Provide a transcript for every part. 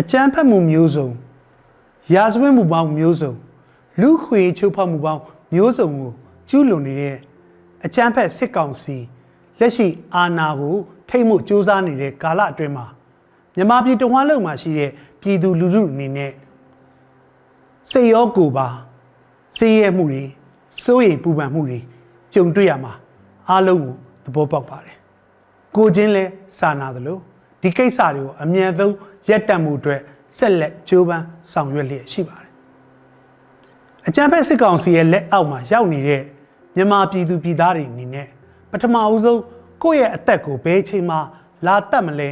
အကြမ်းဖက်မှုမျိုးစုံရာဇဝတ်မှုပေါင်းမျိုးစုံလူခွေချုပ်ဖောက်မှုပေါင်းမျိုးစုံကိုကျူးလွန်နေတဲ့အကြမ်းဖက်စစ်ကောင်စီလက်ရှိအာဏာကိုထိမ့်မှုစ조사နေတဲ့ကာလအတွင်းမှာမြန်မာပြည်တဝန်းလုံးမှာရှိတဲ့ပြည်သူလူထုအနေနဲ့စိတ်ရောကိုယ်ပါစေးရဲမှုတွေစိုးရိမ်ပူပန်မှုတွေကြုံတွေ့ရမှာအားလုံးကိုသဘောပေါက်ပါတယ်ကိုချင်းလဲစာနာသလိုဒီကိစ္စတွေကိုအမြန်ဆုံး ရက်တံမှုအတွက်ဆက်လက်ကြိုးပမ်းဆောင်ရွက်လျက်ရှိပါတယ်အကြံဖက်စစ်ကောင်စီရဲ့လက်အောက်မှာရောက်နေတဲ့မြန်မာပြည်သူပြည်သားတွေအနေနဲ့ပထမဦးဆုံးကိုယ့်ရဲ့အသက်ကိုဘယ်အချိန်မှလာတတ်မလဲ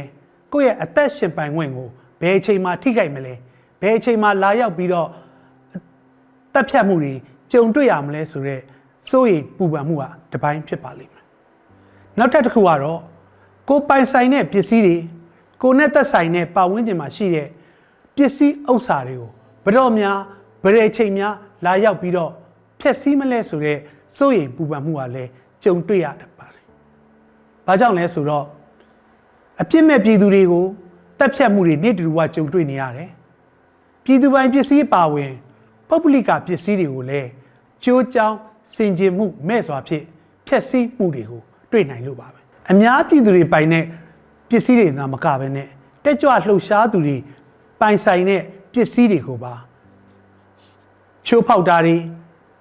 ကိုယ့်ရဲ့အသက်ရှင်ပိုင်ခွင့်ကိုဘယ်အချိန်မှထိခိုက်မလဲဘယ်အချိန်မှလာရောက်ပြီးတော့တက်ဖြတ်မှုတွေကြုံတွေ့ရမလဲဆိုတော့စိုးရိမ်ပူပန်မှုဟာတစ်ပိုင်းဖြစ်ပါလိမ့်မယ်နောက်ထပ်တစ်ခုကတော့ကိုယ်ပိုင်ဆိုင်တဲ့ပစ္စည်းတွေ ကိုယ်နဲ့သက်ဆိုင်တဲ့ပတ်ဝန်းကျင်မှာရှိတဲ့ပစ္စည်းဥစ္စာတွေကိုဘယ်တော့များဘယ်အချိန်များလာရောက်ပြီးတော့ဖျက်ဆီးမလဲဆိုတော့စိုးရိမ်ပူပန်မှုကလည်းကြုံတွေ့ရတတ်ပါတယ်။ဘာကြောင့်လဲဆိုတော့အပြစ်မဲ့ပြည်သူတွေကိုတပ်ဖြတ်မှုတွေနေ့တူဝကြုံတွေ့နေရတယ်။ပြည်သူပိုင်ပစ္စည်းပါဝင်ပုဂ္ဂလိကပစ္စည်းတွေကိုလည်းကြိုးကြောင်းစင်ကြင်မှုမဲ့စွာဖြင့်ဖျက်ဆီးမှုတွေကိုတွေ့နိုင်လို့ပါပဲ။အများပြည်သူတွေပိုင်တဲ့ ပစ္စည်းတွေသာမကဘဲနဲ့တက်ကြွလှုပ်ရှားသူတွေပိုင်ဆိုင်တဲ့ပစ္စည်းတွေကိုပါချိုးဖောက်တာတွေ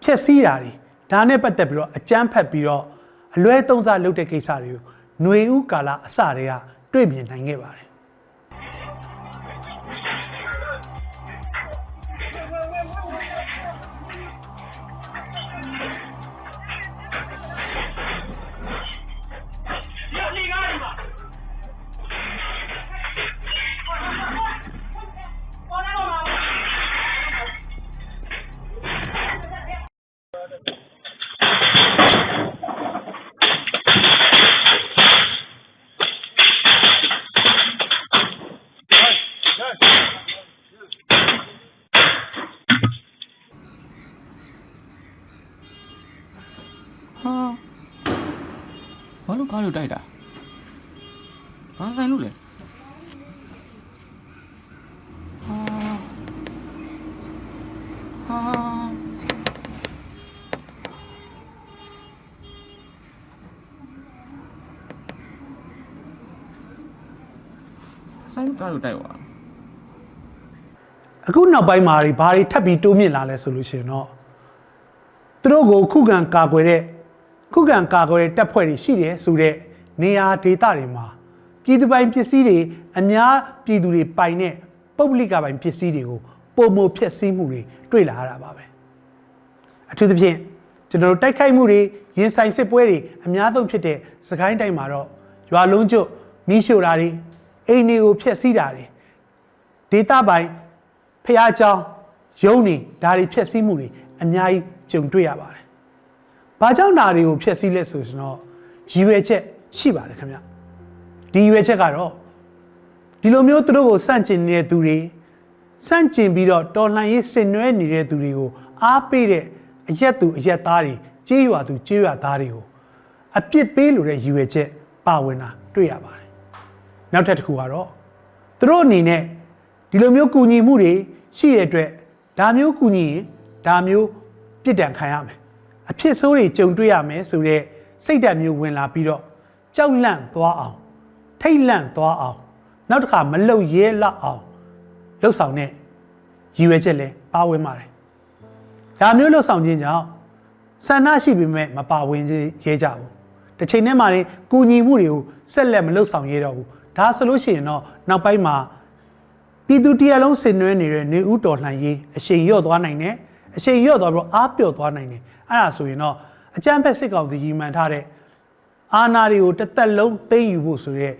ဖျက်ဆီးတာတွေဒါနဲ့ပတ်သက်ပြီးတော့အကြမ်းဖက်ပြီးတော့အလွဲသုံးစားလုပ်တဲ့ကိစ္စတွေကိုຫນွေဥကာလအစတွေကတွေ့မြင်နိုင်ခဲ့ပါတယ် လို့ကားလို့တိုက်တာဘာဆိုင်လို့လဲဟာဟာဆိုင်လို့ကားလို့တိုက်သွားအခုနောက်ပိုင်းမှာတွေဘာတွေထပ်ပြီးတိုးမြင့်လာလဲဆိုလို့ရှိရင်တော့သူတို့ကိုခုခံကာကွယ်တဲ့ ခုခံကာကွယ်တပ်ဖွဲ့တွေရှိတယ်ဆိုတဲ့နေရာဒေသတွေမှာပြည်သူပိုင်ပစ္စည်းတွေအများပြည်သူတွေပိုင်တဲ့ပုဂ္ဂလိကပိုင်ပစ္စည်းတွေကိုပုံမဖြက်စီးမှုတွေတွေ့လာရတာပါပဲအထူးသဖြင့်ကျွန်တော်တို့တိုက်ခိုက်မှုတွေရင်ဆိုင်စစ်ပွဲတွေအများဆုံးဖြစ်တဲ့စကိုင်းတိုင်းမှာတော့ရွာလုံးကျွတ်မိရှို့တာတွေအိမ်တွေကိုဖျက်ဆီးတာတွေဒေသပိုင်ဖျားချောင်းရုံးနေဒါတွေဖျက်ဆီးမှုတွေအများကြီးကြုံတွေ့ရပါတယ် ဘာကြောင့်ဒါတွေကိုဖြည့်ဆည်းလဲဆိုရင်တော့ရည်ရွယ်ချက်ရှိပါတယ်ခင်ဗျ။ဒီရည်ရွယ်ချက်ကတော့ဒီလိုမျိုးသူတို့ကိုစန့်ကျင်နေတဲ့သူတွေစန့်ကျင်ပြီးတော့တော်လှန်ရေးဆင်နွှဲနေတဲ့သူတွေကိုအားပေးတဲ့အရက်သူအရက်သားတွေကြေးရွာသူကြေးရွာသားတွေကိုအပြစ်ပေးလို့တဲ့ရည်ရွယ်ချက်ပါဝင်တာတွေ့ရပါတယ်။နောက်ထပ်တစ်ခုကတော့သူတို့အနေနဲ့ဒီလိုမျိုးကူညီမှုတွေရှိတဲ့အတွက်ဒါမျိုးကူညီရင်ဒါမျိုးပြစ်ဒဏ်ခံရမယ် အဖြစ်ဆိုးတွေကြုံတွေ့ရမယ်ဆိုတော့စိတ်ဓာတ်မျိုးဝင်လာပြီးတော့ကြောက်လန့်သွားအောင်ထိတ်လန့်သွားအောင်နောက်တစ်ခါမလုံရဲလောက်အောင်လှုပ်ဆောင်တဲ့ရည်ရွယ်ချက်လဲပါဝင်ပါတယ်ဒါမျိုးလှုပ်ဆောင်ခြင်းကြောင့်ဆန္ဒရှိပေမဲ့မပါဝင်ရဲကြဘူးတစ်ချိန်တည်းမှာနေကူညီမှုတွေကိုဆက်လက်မလှုပ်ဆောင်ရဲတော့ဘူးဒါဆိုလို့ရှိရင်တော့နောက်ပိုင်းမှာပြည်သူတရားလုံးဆင်နွှဲနေတဲ့နေဦးတော်လှန်ရေးအရှိန်ရော့သွားနိုင်တယ်အရှိန်ရော့သွားပြီးတော့အားပြော့သွားနိုင်တယ် အဲ့ဒါဆိုရင်တော့အကြမ်းဖက်စစ်ကောင်စီကြီးမှန်ထားတဲ့အာဏာတွေကိုတစ်သက်လုံးသိမ်းယူဖို့ဆိုရဲ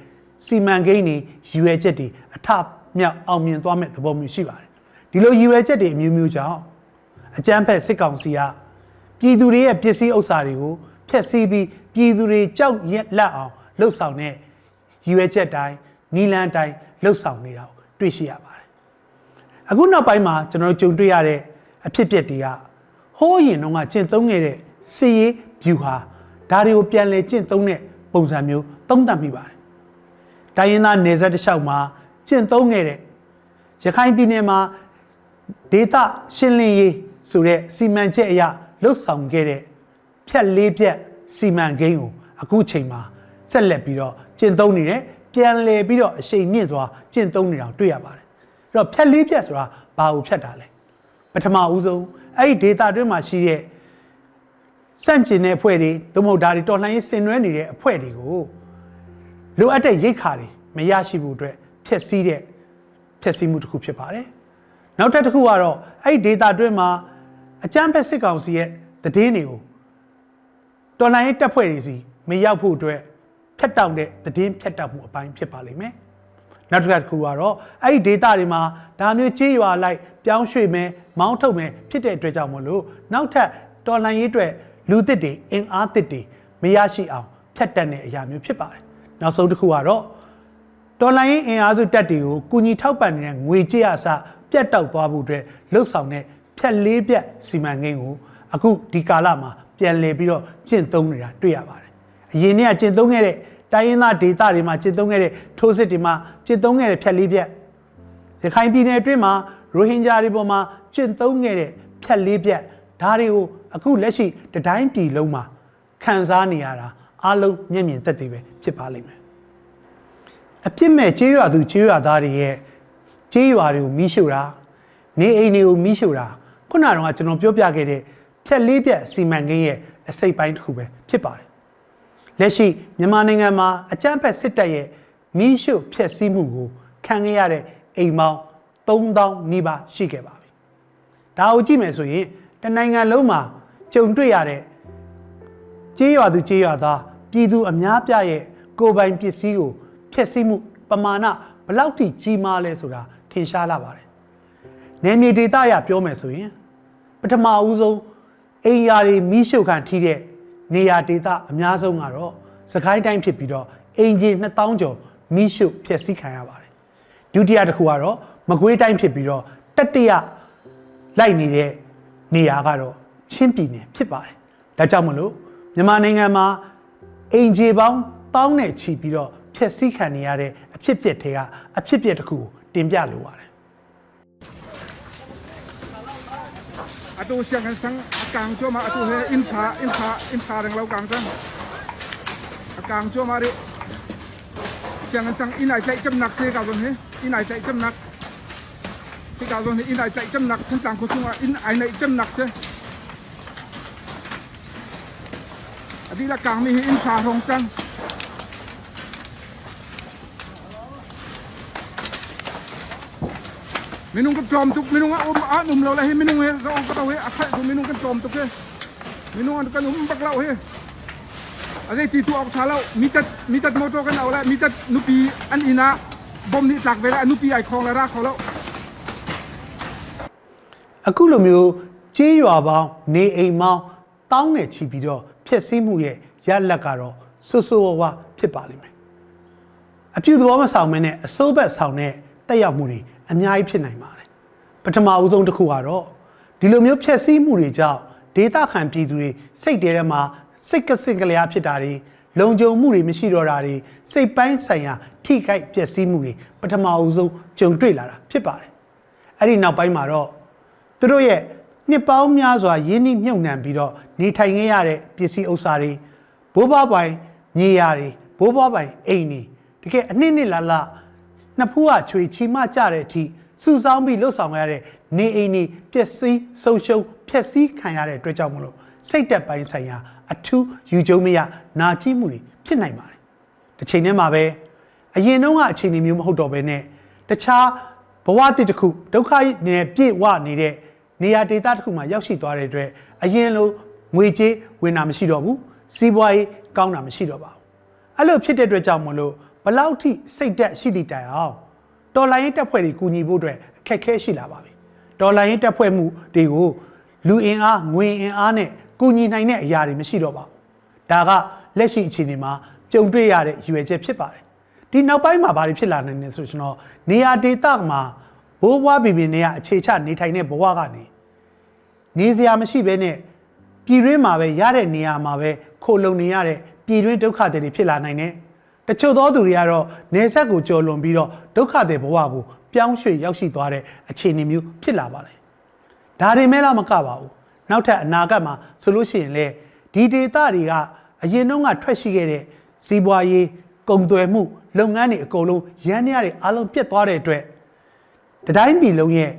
စီမံကိန်းတွေရည်ရွယ်ချက်တွေအထမြောက်အောင်မြင်သွားမဲ့သဘောမျိုးရှိပါတယ်ဒီလိုရည်ရွယ်ချက်တွေအမျိုးမျိုးကြောင့်အကြမ်းဖက်စစ်ကောင်စီကပြည်သူတွေရဲ့ပစ္စည်းဥစ္စာတွေကိုဖျက်ဆီးပြီးပြည်သူတွေကြောက်ရက်လက်အောင်လှုပ်ဆောင်တဲ့ရည်ရွယ်ချက်တိုင်းနီလန်းတိုင်းလှုပ်ဆောင်နေတာကိုတွေ့ရှိရပါတယ်အခုနောက်ပိုင်းမှာကျွန်တော်တို့ကြုံတွေ့ရတဲ့အဖြစ်အပျက်တွေက ဟိုးရင်တော့ကကျင့်သုံးခဲ့တဲ့စီရေး view ဟာဒါတွေကိုပြန်လဲကျင့်သုံးတဲ့ပုံစံမျိုးသုံးသပ်မိပါတယ်။တိုင်းရင်းသားနယ်စပ်တစ်လျှောက်မှာကျင့်သုံးခဲ့တဲ့ရခိုင်ပြည်နယ်မှာဒေတာရှင်းလင်းရေးဆိုတဲ့စီမံချက်အရလှုပ်ဆောင်ခဲ့တဲ့ဖြတ်လေးဖြတ်စီမံကိန်းကိုအခုချိန်မှာဆက်လက်ပြီးတော့ကျင့်သုံးနေတယ်ပြန်လည်ပြီးတော့အရှိန်မြင့်စွာကျင့်သုံးနေတာကိုတွေ့ရပါတယ်အဲ့တော့ဖြတ်လေးဖြတ်ဆိုတာဘာကိုဖြတ်တာလဲ ပထမဦးဆုံးအဲ့ဒီဒေတာတွင်းမှာရှိတဲ့စန့်ကျင်တဲ့အဖွဲ့တွေသို့မဟုတ်ဒါတွေတော်လှန်ရေးဆင်နွှဲနေတဲ့အဖွဲ့တွေကိုလိုအပ်တဲ့ရိတ်ခါတွေမရရှိဖို့အတွက်ဖျက်ဆီးတဲ့ဖျက်ဆီးမှုတစ်ခုဖြစ်ပါတယ်။နောက်ထပ်တစ်ခုကတော့အဲ့ဒီ data တွင်းမှာအကြမ်းဖက်စစ်ကောင်စီရဲ့သတင်းတွေကိုတော်လှန်ရေးတပ်ဖွဲ့တွေစီမရောက်ဖို့အတွက်ဖြတ်တောက်တဲ့သတင်းဖြတ်တောက်မှုအပိုင်းဖြစ်ပါလိမ့်မယ်။နောက်တစ်ခါတစ်ခုကတော့အဲ့ဒီ data တွေမှာဒါမျိုးကြေးရွာလိုက် ပြောင်းရွှေ့မယ်မောင်းထုတ်မယ်ဖြစ်တဲ့အတွက်ကြောင့်မလို့နောက်ထပ်တော်လှန်ရေးအတွက်လူသစ်တွေအင်အားသစ်တွေမရရှိအောင်ဖြတ်တက်တဲ့အရာမျိုးဖြစ်ပါတယ်။နောက်ဆုံးတစ်ခုကတော့တော်လိုင်းအင်အားစုတက်တွေကိုကုညီထောက်ပံ့နေတဲ့ငွေကြေးအစပြတ်တောက်သွားဖို့အတွက်လှုပ်ဆောင်တဲ့ဖြက်လေးပြက်စီမံကိန်းကိုအခုဒီကာလမှာပြန်လည်ပြီးတော့ကျင့်သုံးနေတာတွေ့ရပါတယ်။အရင်ကကျင့်သုံးခဲ့တဲ့တိုင်းရင်းသားဒေသတွေမှာကျင့်သုံးခဲ့တဲ့ထိုးစစ်တွေမှာကျင့်သုံးခဲ့တဲ့ဖြက်လေးပြက်ရခိုင်ပြည်နယ်အတွင်းမှာရိုဟင်ဂျာတွေပေါ်မှာကျင့်သုံးခဲ့တဲ့ဖြက်လေးပြက်ဒါတွေကိုအခုလက်ရှိတတိုင်းပြည်လုံးမှာခံစားနေရတာအလုံးမျက်မြင်သက်သေပဲဖြစ်ပါလိမ့်မယ်အပြစ်မဲ့ကျေးရွာသူကျေးရွာသားတွေရဲ့ကျေးရွာတွေကိုမိရှို့တာနေအိမ်တွေကိုမိရှို့တာခုနကတော့ကျွန်တော်ပြောပြခဲ့တဲ့ဖြက်လေးပြက်စီမံကိန်းရဲ့အစိတ်ပိုင်းတစ်ခုပဲဖြစ်ပါတယ်လက်ရှိမြန်မာနိုင်ငံမှာအကြမ်းဖက်စစ်တပ်ရဲ့မိရှို့ဖျက်ဆီးမှုကိုခံခဲ့ရတဲ့အိမ်ပေါင်း 3000နီးပါးရှိခဲ့ပါပြီဒါကိုကြည့်မယ်ဆိုရင်တနိုင်ငံလုံးမှာကြုံတွေ့ရတဲ့ကျေးရွာသူကျေးရွာသားပြည်သူအများပြရဲ့ကိုယ်ပိုင်ပစ္စည်းကိုဖျက်ဆီးမှုပမာဏဘယ်လောက်ထိကြီးမားလဲဆိုတာထင်ရှားလာပါတယ်။နယ်မြေဒေသအရပြောမယ်ဆိုရင်ပထမဦးဆုံးအိမ်ယာတွေမိရှုခံထိတဲ့နေရာဒေသအများဆုံးကတော့စကိုင်းတိုင်းဖြစ်ပြီးတော့အင်ဂျင်2000ကျော်မိရှုဖျက်ဆီးခံရပါတယ်။ဒုတိယတစ်ခုကတော့ မကွေးတိုင်းဖြစ်ပြီးတော့တတိယလိုက်နေတဲ့နေရာကတော့ချင်းပြည်နယ်ဖြစ်ပါတယ်။ဒါကြောင့်မလို့မြန်မာနိုင်ငံမှာအင်ဂျီပေါင်းတောင်းနဲ့ချီပြီးတော့ဖြည့်ဆည်းခံနေရတဲ့အဖြစ်အပျက်တွေကအဖြစ်အပျက်တစ်ခုကိုတင်ပြလိုပါတယ် Atu siang kan sang akang cuma atu he insa insa insa yang lau kang sang akang cuma ri siang kan sang inai chạy châm nặc xe cao rồi he inai chạy châm nặc cái cao rồi in ai chạy châm nặc thân tàng của chúng in ai này châm nặc chứ đi là càng mi in phà hồng sang mình nung cái tròn tục mình nung á ôm á nung lâu lại mình nung hết rồi ôm cái đầu hết ác của mình nung cái tròn tục hết mình nung ăn cái nung bắc lâu hết ở đây thì tụ ốc thả lâu mi tật mi tật mô tô cái nào lại mi tật nupi ăn ina bom ni tạc về lại nupi ai khong là ra khong lâu အခုလိုမျိုးကြေးရွာပေါင်းနေအိမ်ပေါင်းတောင်းနဲ့ချီပြီးတော့ဖျက်ဆီးမှုရဲ့ရလက်ကတော့ဆွဆွဝါးဝါဖြစ်ပါလိမ့်မယ်အပြုသဘောမဆောင်မင်းနဲ့အစိုးဘက်ဆောင်တဲ့တက်ရောက်မှုတွေအများကြီးဖြစ်နိုင်ပါတယ်ပထမအဦးဆုံးတစ်ခုကတော့ဒီလိုမျိုးဖျက်ဆီးမှုတွေကြောင့်ဒေတာခံပြည်သူတွေစိတ်တဲထဲမှာစိတ်ကစင်ကလျားဖြစ်တာတွေလုံခြုံမှုတွေမရှိတော့တာတွေစိတ်ပိုင်းဆိုင်ရာထိခိုက်ပျက်စီးမှုတွေပထမအဦးဆုံးကြုံတွေ့လာတာဖြစ်ပါတယ်အဲ့ဒီနောက်ပိုင်းမှာတော့ သူတို့ရဲ့နှစ်ပေါင်းများစွာရင်းနှီးမြှုပ်နှံပြီးတော့နေထိုင်ခဲ့ရတဲ့ပစ္စည်းဥစ္စာတွေဘိုးဘွားပိုင်မြေယာတွေဘိုးဘွားပိုင်အိမ်တွေတကယ်အနှစ်နှစ်လာလာနှစ်ဖူးကချွေချီမကြတဲ့အထိစုဆောင်းပြီးလှုပ်ဆောင်ရတဲ့နေအိမ်တွေပျက်စီးဆုံးရှုံးဖျက်ဆီးခံရတဲ့အတွက်ကြောင့်မလို့စိတ်တက်ပိုင်းဆိုင်ရာအထူးယူကျုံမရနာကျင်မှုတွေဖြစ်နိုင်ပါတယ်တစ်ချိန်တည်းမှာပဲအရင်တုန်းကအခြေအနေမျိုးမဟုတ်တော့ဘဲနဲ့တခြားဘဝတစ်တစ်ခုဒုက္ခနဲ့ပြည့်ဝနေတဲ့ နေရာဒေသတစ်ခုမှာရောက်ရှိသွားတဲ့အတွက်အရင်လိုငွေကြေးဝင်တာမရှိတော့ဘူးစီးပွားရေးကောင်းတာမရှိတော့ပါဘူးအဲ့လိုဖြစ်တဲ့အတွက်ကြောင့်မလို့ဘလောက်ထိစိတ်တက်ရှိသည့်တိုင်အောင်တော်လိုင်းရေးတပ်ဖွဲ့တွေကူညီဖို့အတွက်အခက်အခဲရှိလာပါပြီတော်လိုင်းရေးတပ်ဖွဲ့မှုတွေကိုလူအင်အားငွေအင်အားနဲ့ကူညီနိုင်တဲ့အရာတွေမရှိတော့ပါဘူးဒါကလက်ရှိအခြေအနေမှာကြုံတွေ့ရတဲ့ရည်ရွယ်ချက်ဖြစ်ပါတယ်ဒီနောက်ပိုင်းမှာဘာတွေဖြစ်လာနိုင်လဲဆိုကျွန်တော်နေရာဒေသမှာ ဘိုးဘွားဘီဘီနေရအခြေချနေထိုင်တဲ့ဘဝကနေနေစရာမရှိဘဲနဲ့ပြည်တွင်းမှာပဲရတဲ့နေရာမှာပဲခိုလုံနေရတဲ့ပြည်တွင်းဒုက္ခတွေဖြစ်လာနိုင်တယ်တချို့သောသူတွေကတော့နေဆက်ကိုကြော်လွန်ပြီးတော့ဒုက္ခတွေဘဝကိုပပြောင်းရွှေ့ရောက်ရှိသွားတဲ့အခြေအနေမျိုးဖြစ်လာပါတယ်ဒါတွေမဲ့လားမကပါဘူးနောက်ထပ်အနာဂတ်မှာဆိုလို့ရှိရင်လေဒီဒေတာတွေကအရင်တော့ကထွက်ရှိခဲ့တဲ့စီးပွားရေးကုန်သွယ်မှုလုပ်ငန်းတွေအကုန်လုံးရန်ရတွေအလုံးပြတ်သွားတဲ့အတွက် တတိုင်းပြည်လုံးရဲ့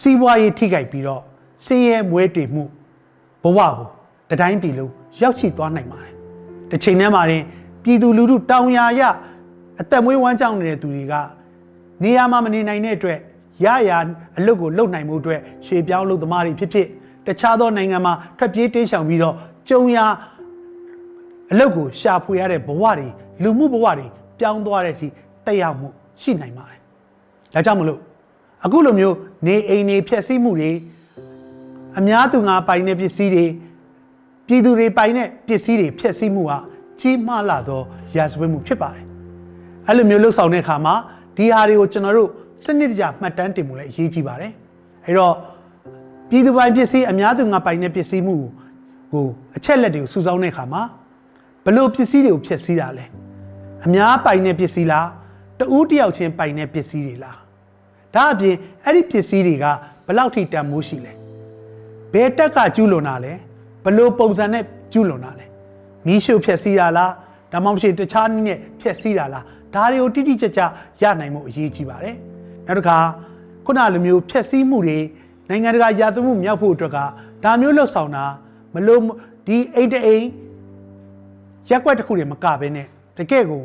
စီးပွားရေးထိခိုက်ပြီးတော့စင်းရဲမွဲတေမှုဘဝကိုတတိုင်းပြည်လုံးရောက်ရှိသွားနိုင်ပါတယ်။တစ်ချိန်တည်းမှာရင်ပြည်သူလူထုတောင်ယာရအသက်မွေးဝမ်းကြောင်းနေတဲ့သူတွေကနေရာမှာမနေနိုင်တဲ့အတွက်ရရအလုပ်ကိုလုပ်နိုင်မှုအတွက်ရှေ့ပြောင်းလုပ်သမားတွေဖြစ်ဖြစ်တခြားသောနိုင်ငံမှာထွက်ပြေးတိမ်းရှောင်ပြီးတော့ကြုံရအလုပ်ကိုရှာဖွေရတဲ့ဘဝတွေလူမှုဘဝတွေပြောင်းသွားတဲ့အထိတက်ရောက်မှုရှိနိုင်ပါတယ်။ဒါကြောင့်မလို့ အခုလိုမျိုးနေအိမ်တွေဖျက်ဆီးမှုတွေအများသူငါပိုင်တဲ့ပစ္စည်းတွေပြည်သူတွေပိုင်တဲ့ပစ္စည်းတွေဖျက်ဆီးမှုဟာကြီးမားလာသောရာဇဝတ်မှုဖြစ်ပါတယ်။အဲ့လိုမျိုးလှုပ်ဆောင်တဲ့အခါမှာဒီဟာတွေကိုကျွန်တော်တို့စနစ်တကျမှတ်တမ်းတင်မှုလည်းအရေးကြီးပါတယ်။အဲ့တော့ပြည်သူပိုင်ပစ္စည်းအများသူငါပိုင်တဲ့ပစ္စည်းမှုကိုကိုအချက်လက်တွေကိုစုဆောင်းတဲ့အခါမှာဘလို့ပစ္စည်းတွေကိုဖျက်ဆီးတာလဲ။အများပိုင်တဲ့ပစ္စည်းလားတဦးတစ်ယောက်ချင်းပိုင်တဲ့ပစ္စည်းတွေလား။ ဒါအပြင်အဲ့ဒီပစ္စည်းတွေကဘလောက်ထိတန်မိုးရှိလဲ။ဘယ်တက်ကကျူးလွန်တာလဲဘလို့ပုံစံနဲ့ကျူးလွန်တာလဲမီးရှို့ဖျက်ဆီးတာလားဒါမှမဟုတ်တခြားနည်းနဲ့ဖျက်ဆီးတာလားဒါတွေကိုတိတိကျကျရနိုင်မှုအရေးကြီးပါတယ်နောက်တစ်ခါခုနလိုမျိုးဖျက်ဆီးမှုတွေနိုင်ငံတကာရာသမှုမြောက်ဖို့အတွက်ကဒါမျိုးလှုပ်ဆောင်တာမလို့ဒီအိမ်တအိမ်ရက်ွက်တစ်ခုတွေမကဘဲနဲ့တကယ့်ကို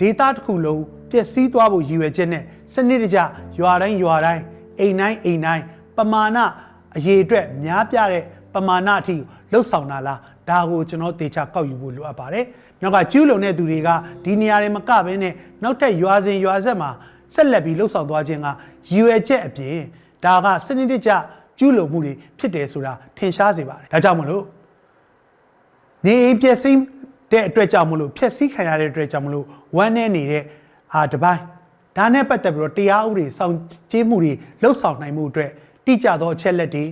ဒေတာတစ်ခုလုံးပျက်စီးသွားဖို့ရည်ရွယ်ချက်နဲ့ စနစ်တကျရွာတိုင်းရွာတိုင်းအိမ်တိုင်းအိမ်တိုင်းပမာဏအရေးအတွက်များပြတဲ့ပမာဏအထိလှုပ်ဆောင်တာလားဒါကိုကျွန်တော်တေချာကောက်ယူဖို့လိုအပ်ပါတယ်။နောက်ကကျူးလွန်တဲ့သူတွေကဒီနေရာတွေမကဘဲနဲ့နောက်ထပ်ရွာစဉ်ရွာဆက်မှာဆက်လက်ပြီးလှုပ်ဆောင်သွားခြင်းကရည်ရွယ်ချက်အပြင်ဒါကစနစ်တကျကျူးလွန်မှုတွေဖြစ်တယ်ဆိုတာထင်ရှားစေပါတယ်။ဒါကြောင့်မလို့နေအိမ်ပျက်စီးတဲ့အတွက်ကြောင့်မလို့ဖျက်ဆီးခံရတဲ့အတွက်ကြောင့်မလို့ဝမ်းနေနေတဲ့ဟာတစ်ပိုင်း ဒါနဲ့ပတ်သက်ပြီးတော့တရားဥပဒေစောင့်ကြည့်မှုတွေလှုပ်ဆောင်နိုင်မှုအတွက်တိကျသောအချက်လက်တွေ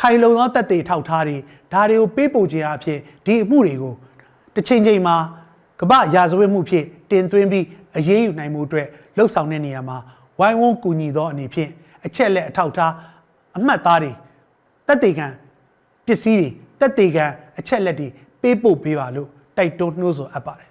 ခိုင်လုံသောတက်သေးထောက်ထားတွေဒါတွေကိုပေးပို့ခြင်းအဖြစ်ဒီအမှုတွေကိုတစ်ချိန်ချိန်မှာကမ္ဘာရာဇဝတ်မှုဖြစ်တင်သွင်းပြီးအရေးယူနိုင်မှုအတွက်လှုပ်ဆောင်တဲ့နေရာမှာဝိုင်းဝန်းကူညီသောအနေဖြင့်အချက်လက်အထောက်ထားအမှတ်သားတွေတက်သေးကံပစ္စည်းတွေတက်သေးကံအချက်လက်တွေပေးပို့ပေးပါလို့တိုက်တွန်းနှိုးဆော်အပ်ပါတယ်